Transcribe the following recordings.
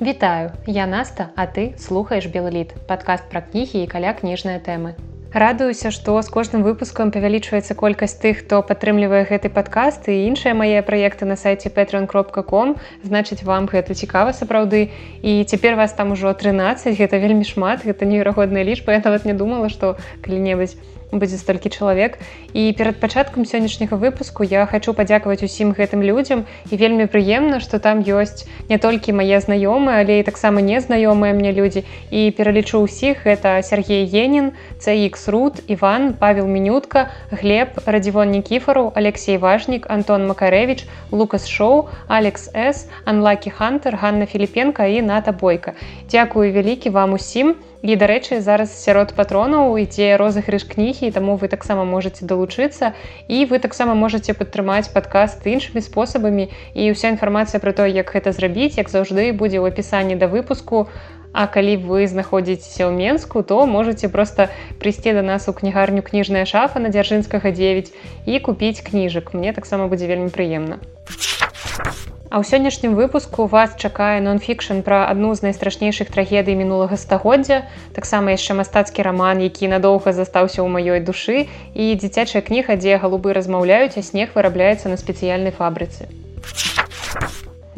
Вітаю, я Наста, а ты слухаеш белліт, падкаст пра кнігі і каля кніжныя тэмы. Радуюся, што з кожным выпускам павялічваецца колькасць тых, хто падтрымлівае гэты падкаст і іншыя мае праекты на сайце patreon кропка.com значыць вам гэта цікава сапраўды. І цяпер вас там ужо 13 гэта вельмі шмат гэта неверагодная лічба. Я нават не думала што калі-небудзь будзе столькі чалавек. І перад пачаткам сённяшняга выпуску я хочу падзякаваць усім гэтым людзям. І вельмі прыемна што там ёсць не толькі мае знаёмыя але і таксама незнаёмыя мне людзі. І пералічу ўсіх это Сергей енін цX рут Іван павел менютка глеб радзівон нікіфару Алексей важнік Антон макарэвич лукас шоу алекс с анлакі хантер Ганна філіпенко і ната бойка. Дякую вялікі вам усім і дарэчы зараз сярод патронаў ідзе розыгрыш кнігі таму вы таксама можете далучыцца. І вы таксама можете падтрымаць падкаст іншымі спосабамі. І ўся інфармацыя про то як гэта зрабіць як заўжды будзе ў апісанні да выпуску. А калі вы знаходзіцеся ў менску то можете просто прыйсці до нас у кнігарню кніжная шафа на дзяржынскага 9 і купіць кніжак. Мне таксама будзе вельмі прыемна а ў сённяшнім выпуску вас чакае нон-фікшн пра адну з найстрашнейшых трагедый мінулага стагоддзя, таксама яшчэ мастацкі раман, які надоўга застаўся ў маёй душы і дзіцячая кніга, дзе галубы размаўляюць, а снег вырабляецца на спецыяльнай фабрыцы.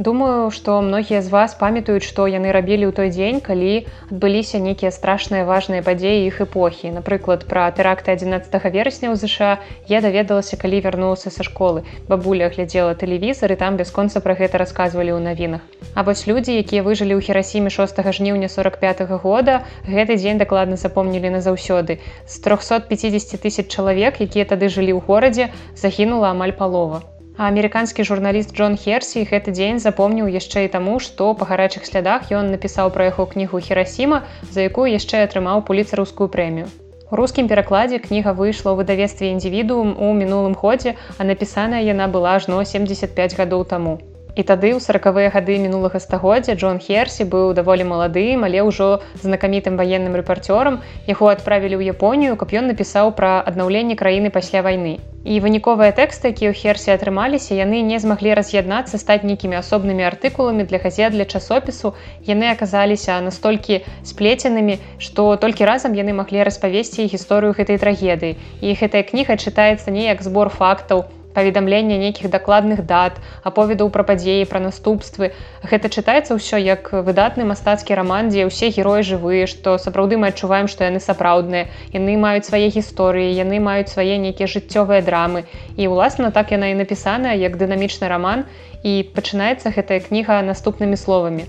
Думаю, што многія з вас памятаюць, што яны рабілі ў той дзень, калі адбыліся нейкія страшныя важныя падзеі іх эпохі. Напрыклад, пра тэракты 11 верасня ў ЗША я даведалася, калі вярнулася са школы. Бабуля глядзела тэлевізар і там бясконца пра гэта расказвалі ў навінах. А вось людзі, якія выжылі ў херасіме 6 жніўня 45 -го года, гэты дзень дакладна запомнілі назаўсёды. З 350 тысяч чалавек, якія тады жылі ў горадзе, загінула амаль палова амерыканскі журналіст Джон Херсі гэты дзень запомніў яшчэ і таму, што па гарачых слядах ён напісаў пра яго кнігу Херасіма, за якую яшчэ атрымаў пуліцарускую прэмію. У рускім перакладзе кніга выйшла ў выдавестве індзівідуум у мінулым годзе, а напісаная яна была ажно 75 гадоў таму. І тады ў сорокавыя гады мінулага стагоддзя Джон Херсі быў даволі маладым, але ўжо знакамітым ваенным рэпарцёрам яго адправілі ў Японію, каб ён напісаў пра аднаўленне краіны пасля вайны. І выніковыя тэксты, якія ў херсе атрымаліся, яны не змаглі раз'яднацца стаць нейкімі асобнымі артыкуламі для газет для часопісу. Яны аказаліся настолькі сплеценымі, што толькі разам яны маглі распавесці гісторыю гэтай трагедыі. І гэтая кніга чытаецца не як збор фактаў, паведамлення нейкіх дакладных дат, аповедаў пра падзеі, пра наступствы. Гэта чытаецца ўсё як выдатны мастацкі раман, дзе ўсе героі жывыя, што сапраўды мы адчуваем, што яны сапраўдныя. Яны маюць свае гісторыі, яны маюць свае нейкія жыццёвыя драмы. І уласна так яна і напісаная як дынамічны раман і пачынаецца гэтая кніга наступнымі словамі.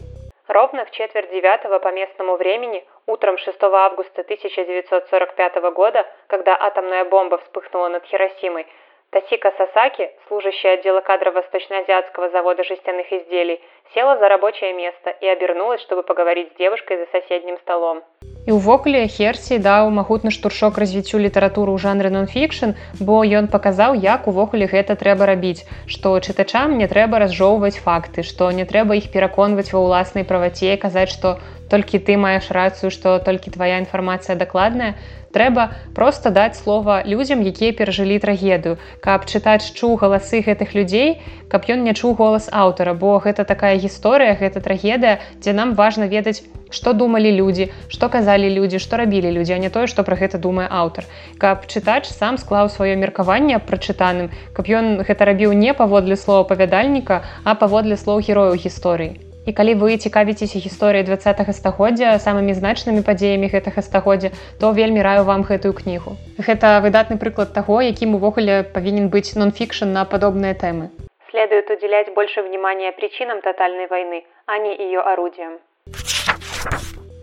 Ровно в четверть девятого по местному времени, утром 6 августа 1945 года, когда атомная бомба вспыхнула над Хиросимой, Тасика Сасаки, служащая отдела кадров Восточно-Азиатского завода жестяных изделий, села за рабочее место и обернулась, чтобы поговорить с девушкой за соседним столом. І ўвогуле Херсі даў магутны штуршок развіццю літаратуры ў жанры нон-фікшн, бо ён паказаў, як увогуле гэта трэба рабіць, што чытачам не трэба разжоўваць факты, што не трэба іх пераконваць ва ўласнай праваце, казаць, што толькі ты маеш рацыю, што толькі твая інфармацыя дакладная, трэба просто даць слова людзям якія перажылі трагедыю. Каб чытаць чуў галасы гэтых людзей каб ён не чуў голас аўтара. Бо гэта такая гісторыя гэта трагедыя дзе нам важна ведаць што думалі людзі што казалі людзі што рабілі людзі а не тое што пра гэта думае аўтар. Каб чытач сам склаў сваё меркаванне прачытаным каб ён гэта рабіў не паводле слова павядальніка а паводле слоў герояў гісторыі І калі вы цікавіцеся гісторыяй два стагоддзя самымі значнымі падзеямі гэтага стагоддзя, то вельмі раю вам гэтую кнігу. Гэта выдатны прыклад таго, якім увогуле павінен быць нон-фікшн на падобныя тэмы. Следует удзяляць больше внимания причинам тотальной войны, а не ее орудием.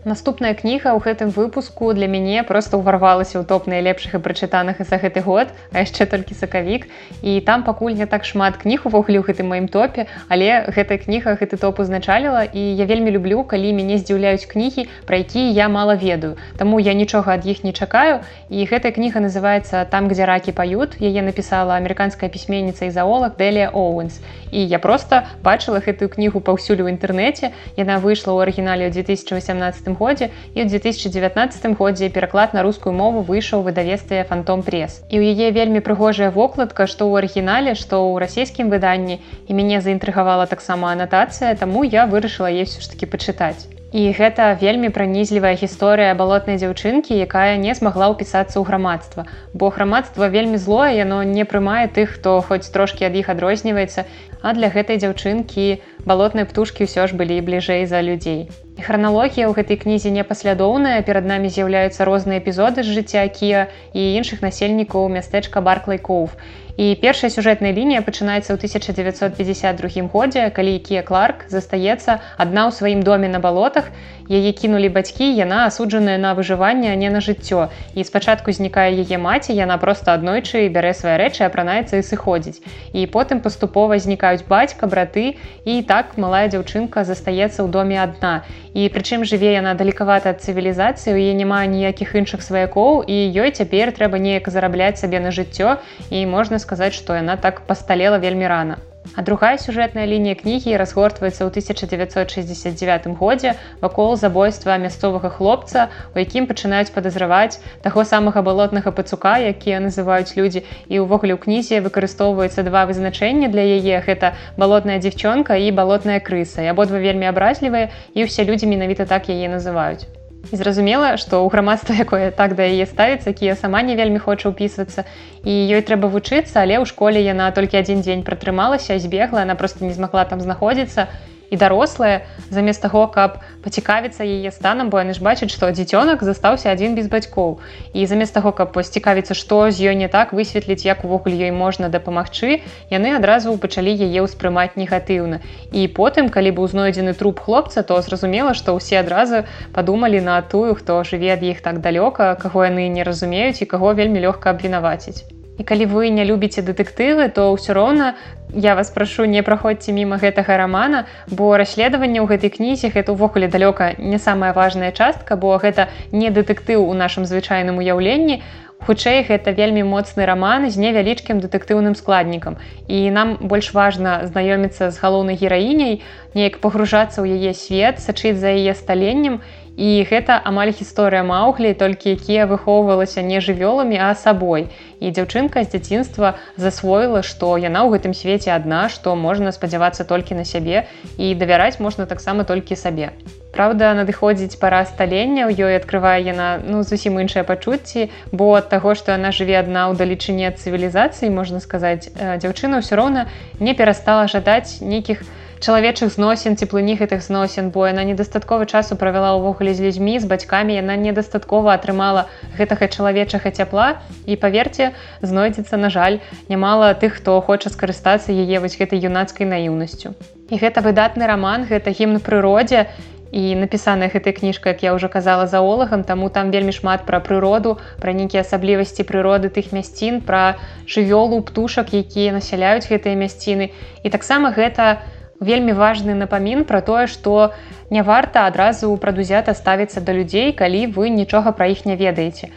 Наступная кніга ў гэтым выпуску для мяне просто ўварвалася ў топ найлепшых і прачытаных за гэты год, а яшчэ толькі сакавік. І там пакуль не так шмат кніг увогуле ў гэтым маім топе, але гэтая кніга гэты топ узначаліла і я вельмі люблю, калі мяне здзіўляюць кнігі, пра якія я мала ведаю. Таму я нічога ад іх не чакаю. І гэтая кніга называецца там, где ракі пают. Яе напісала амерыканская пісьменніца і заолак Дэлія Оуэнс. І я просто бачыла гэтую кнігу паўсюль у інтэрнэце. Яна выйшла ў арыгінале ў 2018 годзе і ў 2019 годзе пераклад на рускую мову выйшаў выдавестве фантом пресс і ў яе вельмі прыгожая вокладка што ў арыгінале што ў расійскім выданні і мяне заінтрыгавала таксама анатацыя таму я вырашыла ей все ж таки пачытаць І гэта вельмі пранізлівая гісторыя балотнай дзяўчынкі, якая не змагла ўпісацца ў грамадства. Бо грамадства вельмі злое, яно не прымае тых, хто хоць трошкі ад іх адрозніваецца, А для гэтай дзяўчынкі балотныя птушкі ўсё ж былі бліжэй за людзей. І храналогія ў гэтай кнізе непаслядоўная, перад намі з'яўляюцца розныя эпізоды з жыцця Кія і іншых насельнікаў мястэчка Барклайкоў. І першая сюжэтная лінія пачынаецца ў 1952 годзе, калі Кія Кларк застаецца адна ў сваім доме на балотах. Яе кінулі бацькі, яна асуджаная на выжыванне, а не на жыццё. І спачатку знікае яе маці, яна проста аднойчы бярэ свае рэчы, апранаецца і сыходзіць. І потым паступова знікаюць бацька, браты і так малая дзяўчынка застаецца ў доме адна. І прычым жыве яна далекавата ад цывілізацыі, у яе няма ніякіх іншых сваякоў і ёй цяпер трэба неяк зарабляць сабе на жыццё і можна сказать сказаць, што яна так пасталела вельмі рана. А другая сюжэтная лінія кнігі разгортваецца ў 1969 годзе вакол забойства мясцовага хлопца, у якім пачынаюць падазраваць таго самага балотнага пацука, якія называюць людзі і ўвогуле ў кнізе выкарыстоўваецца два вызначэння для яе гэта балотная дзівчонка і балотная крыса. абодва вельмі абразлівыя і ўсе людзі менавіта так яе называюць. І зразумела, што ў грамадства, якое так да яе ставіцца, якія сама не вельмі хоча ўпісвацца. І ёй трэба вучыцца, але ў школе яна толькі адзін дзень пратрымалася, збегла, она просто не змагла там знаходзіцца і дарослыя замест таго каб пацікавіцца яе станам бо яны ж бачаць што дзіцёнак застаўся адзін без бацькоў. І замест таго каб пацікавіцца што з ёй не так высветліць як увогуле ёй можна дапамагчы яны адразу пачалі яе ўспрымаць негатыўна. І потым калі быў знойдзены труп хлопца то зразумела што ўсе адразу падумалі на тую хто жыве ад іх так далёка каго яны не разумеюць і каго вельмі лёгка абвінаваціць І калі вы не любіце дэтэктывы, то ўсё роўна я вас прашу не праходзьце міма гэтага рамана, бо расследаванне ў гэтай кнізе гэта ўвогуле далёка не самая важная частка, бо гэта не дэтэктыў у нашым звычайным уяўленні. Хутчэй гэта вельмі моцны раман з невялічкім дэтэктыўным складнікам. І нам больш важна знаёміцца з галоўнай гераіняй, неяк пагружацца ў яе свет, сачыць за яе сталеннем І гэта амаль гісторыя маўглі, толькі якія выхоўвалася не жывёламі, а сабой. І дзяўчынка з дзяцінства засвоіла, што яна ў гэтым свеце адна, што можна спадзявацца толькі на сябе і давяраць можна таксама толькі сабе. Праўда, надыходзіць пара сталення, у ёй адкрывае яна ну, зусім іншыя пачуцці, бо ад таго, што яна жыве адна ў далечыне цывілізацыі, можна сказаць, дзяўчына ўсё роўна не перастала жадаць нейкіх, чалавечых зносін цеплыні гэтых зносін бо яна недастаткова часу правяла ўвогуле з людзьмі з бацькамі яна недастаткова атрымала гэтага чалавечага цяпла. І паверце знойдзецца на жаль нямала тых хто хоча скарыстацца яе вось гэтай юнацкай наіўнасцю. І гэта выдатны раман гэта гімн прыродзе. І напісаная гэтай кніжка як я уже казала заолагам таму там вельмі шмат пра прыроду пра нейкія асаблівасці прыроды тых мясцін пра жывёлу птушак якія насяляюць гэтыя мясціны. І таксама гэта у вельмі важны напамін пра тое, што не варта адразу прадузята ставіцца да людзей, калі вы нічога пра іх не ведаеце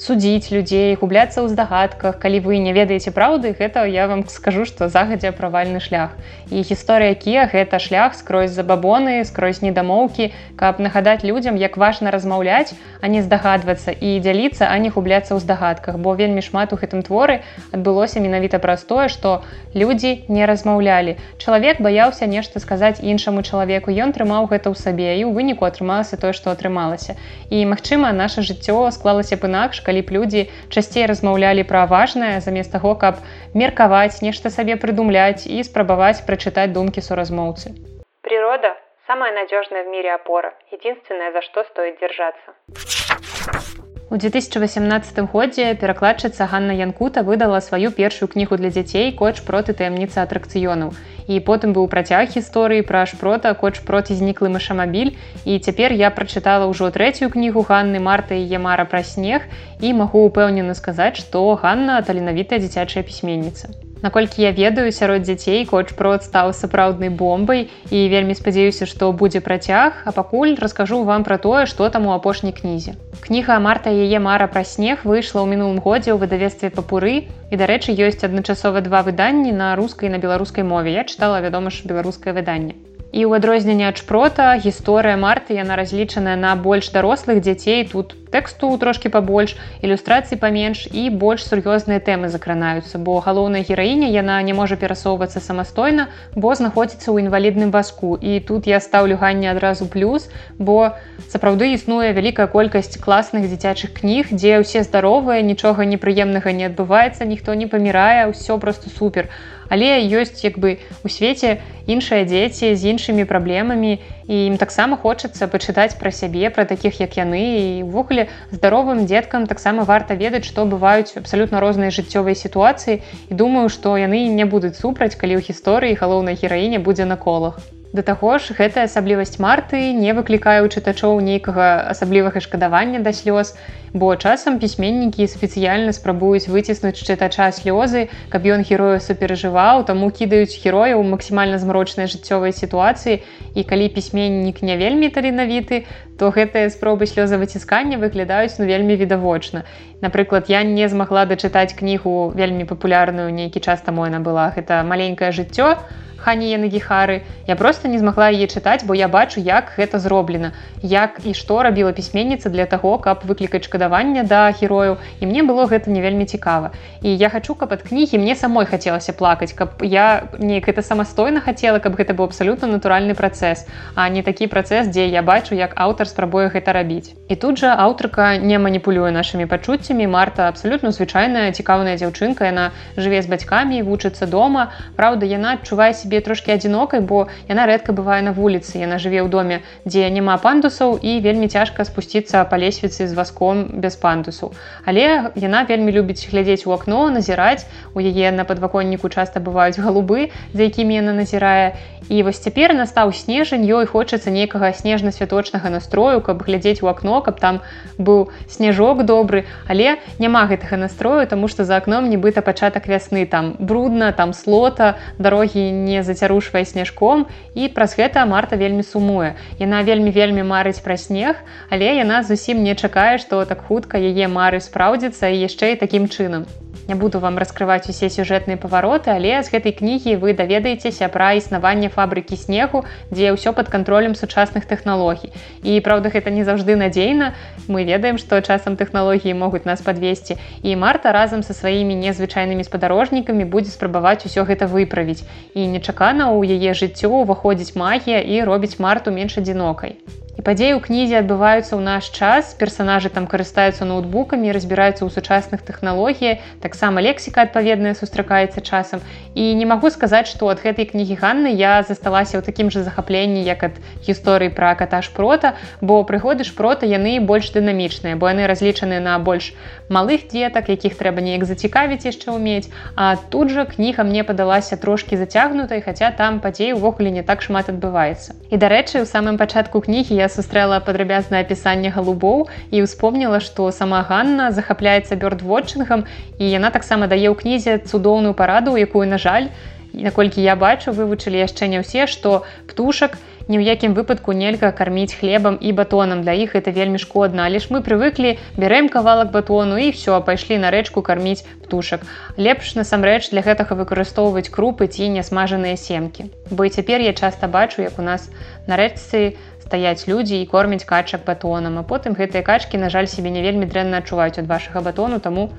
судзіць людзей губляцца ў здагадках. Калі вы не ведаеце праўды гэта я вам скажу што загадзя правальны шлях. І гісторыя кія гэта шлях скрозь забабоны скрозь недамоўкі каб нагадаць людзям як важна размаўляць а не здагадвацца і дзяліцца а не губляцца ў здагадках. Бо вельмі шмат у гэтым творы адбылося менавіта праз тое што людзі не размаўлялі. Чалавек баяўся нешта сказаць іншаму чалавеку. Ён трымаў гэта ў сабе і ў выніку атрымалася тое што атрымалася. І магчыма наше жыццё склалася б інакш калі б людзі часцей размаўлялі пра важнае замест таго каб меркаваць нешта сабе прыдумляць і спрабаваць прачытаць думкі суразмоўцы. Природа самая надежная в мире опора единственное за что стоит держаться У 2018 годзе перакладчыца Ганна Янкута выдала сваю першую кнігу для дзяцей коч проты таямніцы атракцыёнаў. І потым быў працяг гісторыі пра шпрота коч проці зніклы машамабіль. І цяпер я прачытала ўжо трэцюю кнігу Ганны Марта і Ямара пра снег і магу упэўнена сказаць, што Ганна таленавітая дзіцячая пісьменніца. Наколькі я ведаю сярод дзяцей коч-прот стаў сапраўднай бомбай і вельмі спадзяюся, што будзе працяг, а пакуль раскажу вам пра тое, што там у апошняй кнізе. Кніга Марта яе мара пра снег выйшла ў мінулым годзе ў выдавестве папуры і дарэчы ёсць адначасова два выданні на рускай на беларускай мове. Я чытала вядома ж беларускае выданне. І ў адрозненне ад шпрота гісторыя марты яна разлічаная на больш дарослых дзяцей. Тут тэксту трошки пабольш ілюстрацыі паменш і больш сур'ёзныя тэмы закранаюцца бо галоўная гераіня яна не можа перасоўвацца самастойна бо знаходзіцца ў інвалідным васку і тут я стаўлю ганне адразу плюс бо сапраўды існуе вялікая колькасць класных дзіцячых кніг дзе ўсе здаровыя нічога непрыемнага не адбываецца ніхто не памірае ўсё просто супер але ёсць як бы у свеце іншыя дзеці з іншымі праблемамі і ім таксама хочацца пачытаць пра сябе пра такіх як яны. І ўвогуле здаровым дзеткам таксама варта ведаць што бываюць абсалютна розныя жыццёвыя сітуацыі. І думаю што яны не будуць супраць калі ў гісторыі галоўнай гераіне будзе на колах Да таго ж гэтая асаблівасць марты не выклікае ў чытачоў нейкага асаблівага шкадавання да слёз, бо часам пісьменнікі спецыяльна спрабуюць выціснуць чытача слёзы, каб ён герою суперажываў, таму кідаюць герояў максімальна змрочнай жыццёвай сітуацыі і калі пісьменнік не вельмі таленавіты, то гэтыя спробы слёзавыціскання выглядаюць ну вельмі відавочна. Напрыклад, я не змагла дачытаць кнігу вельмі папулярную нейкі час таму яна была гэта маленькае жыццё, хані нагіхары я просто не змагла яе чытаць бо я бачу як гэта зроблена як і што рабіла пісьменніца для таго каб выклікаць шкадавання да герою і мне было гэта не вельмі цікава. І я хочу каб ад кнігі мне самой хацелася плакаць каб я неяк это самастойна хацела каб гэта быў абсалютна натуральны працэс а не такі працэс дзе я бачу як аўтар спрабуе гэта рабіць. І тут жа аўтарка не маніпулюе нашымі пачуццямі. Марта абсалютна звычайная цікаўная дзяўчынка. Яна жыве з бацькамі вучыцца дома. Праўда яна адчувае себе сябе трошки адзінокай бо яна рэдка бывае на вуліцы. Яна жыве ў доме дзе няма пандусаў і вельмі цяжка спусціцца па лесвіцы з васком без пандусу. Але яна вельмі любіць глядзець у акно назіраць. У яе на падваконніку часта бываюць галубы за якімі яна назірае. І вось цяпер настаў снежань ёй хочацца нейкага снежна-святочнага настрою каб глядзець у акно каб там быў снежок добры. Але няма гэтага настрою тому что за акном нібыта пачатак вясны. Там брудна там слота дарогі не зацярушвае снежком і праз гэта марта вельмі сумуе. Яна вельмі вельмі марыць пра снег але яна зусім не чакае што так хутка яе мары спраўдзіцца і яшчэ і такім чынам Не буду вам раскрываць усе сюжэтныя павароты, але з гэтай кнігі вы даведаецеся пра існаванне фабрыкі снегу, дзе ўсё пад кантролем сучасных тэхналогій. І праўда, гэта не заўжды надзейна. Мы ведаем, што часам тэхналогіі могуць нас падвесці. І Марта разам са сваімі незвычайнымі спадарожнікамі будзе спрабаваць усё гэта выправіць. І нечакана ў яе жыццё ўваходзіць магія і робіць марту менш адзінокай і падзеі ў кнізе адбываюцца ў наш час персонажы там карыстаюцца ноутбукамі разбіраюцца ў сучасных тэхналогіях таксама лексіка адпаведная сустракаецца часам і не магу сказаць што ад гэтай кнігі Ганны я засталася ў такім жа захапленні як ад гісторыі пра ката шпрота бо прыгоды шпрота яны больш дынамічныя бо яны разлічаны на больш малых дзетак якіх трэба неяк зацікавіць яшчэ ўмець а тут жа кніга мне падалася трошки зацягнутай хаця там падзей увогуле не так шмат адбываецца. І дарэчы у самым пачатку кнігі я сустрэла падрабязнае апісанне галубоў і ўспомніла, што сама Ганна захапляецца бёрдвотчынгам і яна таксама дае ў кнізе цудоўную параду, якую, на жаль, наколькі я бачу, вывучылі яшчэ не ўсе, што птушак, ні ў якім выпадку нельга карміць хлебам і батонам. Для іх это вельмі шкодна. Але ж мы прывыклі бярэм кавалак батону і все пайшлі на рэчку карміць птушак. Лепш насамрэч для гэтага выкарыстоўваць крупы ці нясмажаныя семкі. Бо і цяпер я часта бачу як у нас на рэчцы стаяць людзі і кормяць качак батонам. А потым гэтыя качкі на жаль сябе не вельмі дрэнна адчуваюць ад вашага батону таму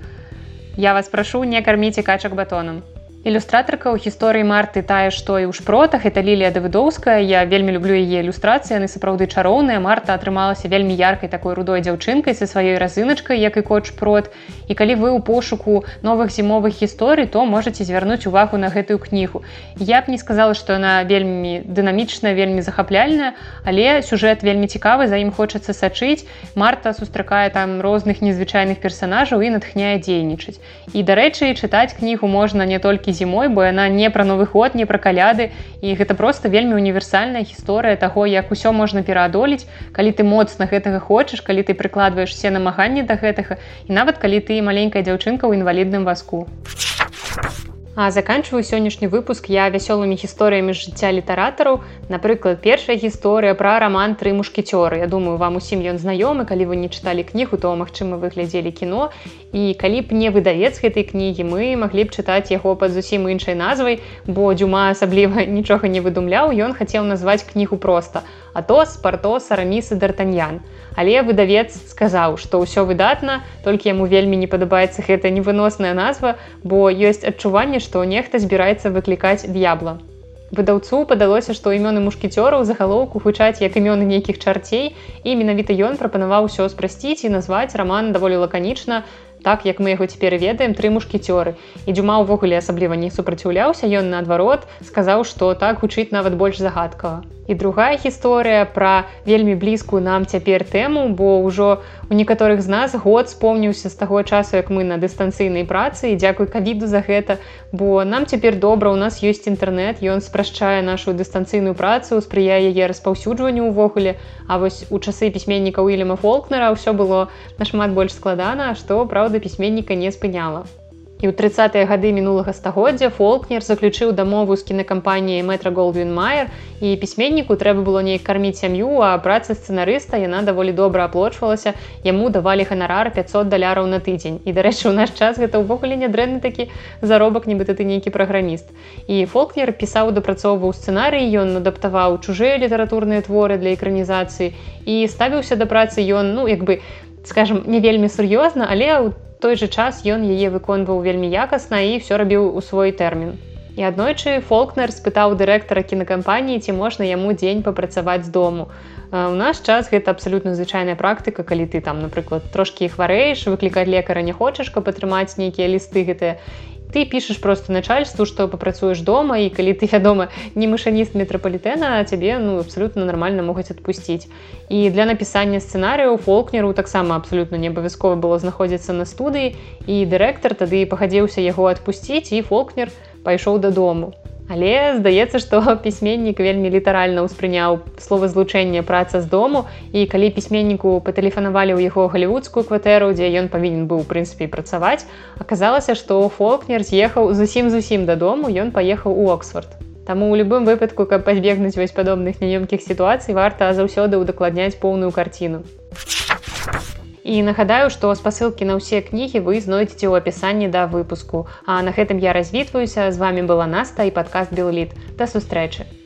я вас прашу не карміце качак батонам ілюстратарка ў гісторыі марты тая што і ў шпротах это лілія давыдоўская. Я вельмі люблю яе ілюстрацыі яны сапраўды чароўныя. Марта атрымалася вельмі яркай такой рудой дзяўчынкай са сваёй разыначкай як і коч прот. І калі вы ў пошуку новых зімовых гісторый то можете звярнуць увагу на гэтую кнігу. Я б не сказала што яна вельмі дынамічная вельмі захапляльная але сюжэт вельмі цікавы за ім хочацца сачыць. Марта сустракае там розных незвычайных персонажаў і натхняе дзейнічаць. І дарэчы чытаць кнігу можна не толькі толькі зімой бо яна не пра новы год не пра каляды. І гэта просто вельмі універсальная гісторыя таго як усё можна пераадолець калі ты моцна гэтага хочаш калі ты прыкладваеш все намаганні да гэтага і нават калі ты маленькая дзяўчынка ў інвалідным васку А заканчиваю сённяшні выпуск я вясёлымі гісторыямі жыцця літаратараў. Напрыклад, першая гісторыя пра раман тры мушкецёры. Я думаю, вам усім ён знаёмы, калі вы не чыталі кнігу, то магчыма вы глядзелі кіно. І калі б не выдавец гэтай кнігі, мы маглі б чытаць яго пад зусім іншай назвай, бо дзюма асабліва нічога не выдумляў, ён хацеў назваць кнігу проста. Атос, партос, арамісы д'артаньян. Але выдавец сказаў, што ўсё выдатна, толькі яму вельмі не падабаецца гэта невыносная назва, бо ёсць адчуванне, што нехта збіраецца выклікаць д'ябла. Выдаўцу падалося, што імёны мушкецёраў загалоўку гучаць як імёны нейкіх чарцей і менавіта ён прапанаваў усё спрасціць і назваць раман даволі лаканічна, так як мы яго цяпер ведаем тры мушкецёры. І дзюма ўвогуле асабліва не супраціўляўся ён наадварот сказаў што так гучыць нават больш загадкава. І другая гісторыя пра вельмі блізкую нам цяпер тэму бо ўжо у некаторых з нас год спомніўся з таго часу як мы на дыстанцыйнай працы і дзякуй кавіду за гэта бо нам цяпер добра у нас ёсць інтэрнэт ён спрашчае нашу дыстанцыйную працу спрыяе яе распаўсюджванню ўвогуле. А вось у часы пісьменніка Уільяма фолкнера ўсё было нашмат больш складана што праўда пісьменніка не спыняла І ў 30-е гады мінулага стагоддзя фолкнер заключыў дамову з кінакампаніяй метра Голдвін Майер і пісьменніку трэба было неяк карміць сям'ю, а праца сцэнарыста яна даволі добра аплочвалася. Яму давалі ганарар 500 даляраў на тыдзень. І дарэчы, у наш час гэта ўвогуле нядрэнны такі заробак, нібыта ты нейкі праграміст. І фолкнер пісаў дапрацоўваў сцэнарый, ён адаптаваў чужыя літаратурныя творы для экранізацыі і ставіўся да працы ён ну як бы скажем не вельмі сур'ёзна, але ў той жа час ён яе выконваў вельмі якасна і все рабіў у свой тэрмін. І аднойчы фолкнер спытаў дырэктара кінакампаніі, ці можна яму дзень папрацаваць з дому. У наш час гэта абсалютна звычайная практыка, калі ты там, напрыклад, трошкі хварэеш, выклікаць лекара не хочаш, каб атрымаць нейкія лісты гэтыя ты пішаш просто начальству што папрацуеш дома і калі ты вядома не мышаніст метрапалітэна цябе ну абсалютна нармальна могуць адпусціць і для напісання сцэнарыяў фолкнеру таксама абсалютна не абавязкова было знаходзіцца на студыі і дырэктар тады пагадзеўся яго адпусціць і фолкнер пайшоў дадому Але здаецца, што пісьменнік вельмі літаральна ўспрыняў слова злучэння праца з дому і калі пісьменніку патэлефанавалі ў яго галівудскую кватэру, дзе ён павінен быў у прынцыпе працаваць, аказалася, што фолкнер з'ехаў зусім зусім дадому, ён паехаў у Оксфорд. Таму ў любым выпадку, каб пазбегнуць вось падобных няёмкіх сітуацый, варта заўсёды ўдакладняць поўную карціну. І нагадаю, што спасылкі на ўсе кнігі вы знойдзеце ў апісанні да выпуску. А на гэтым я развітваюся, з вами была Наста і падкаст Белліт. Да сустрэчы.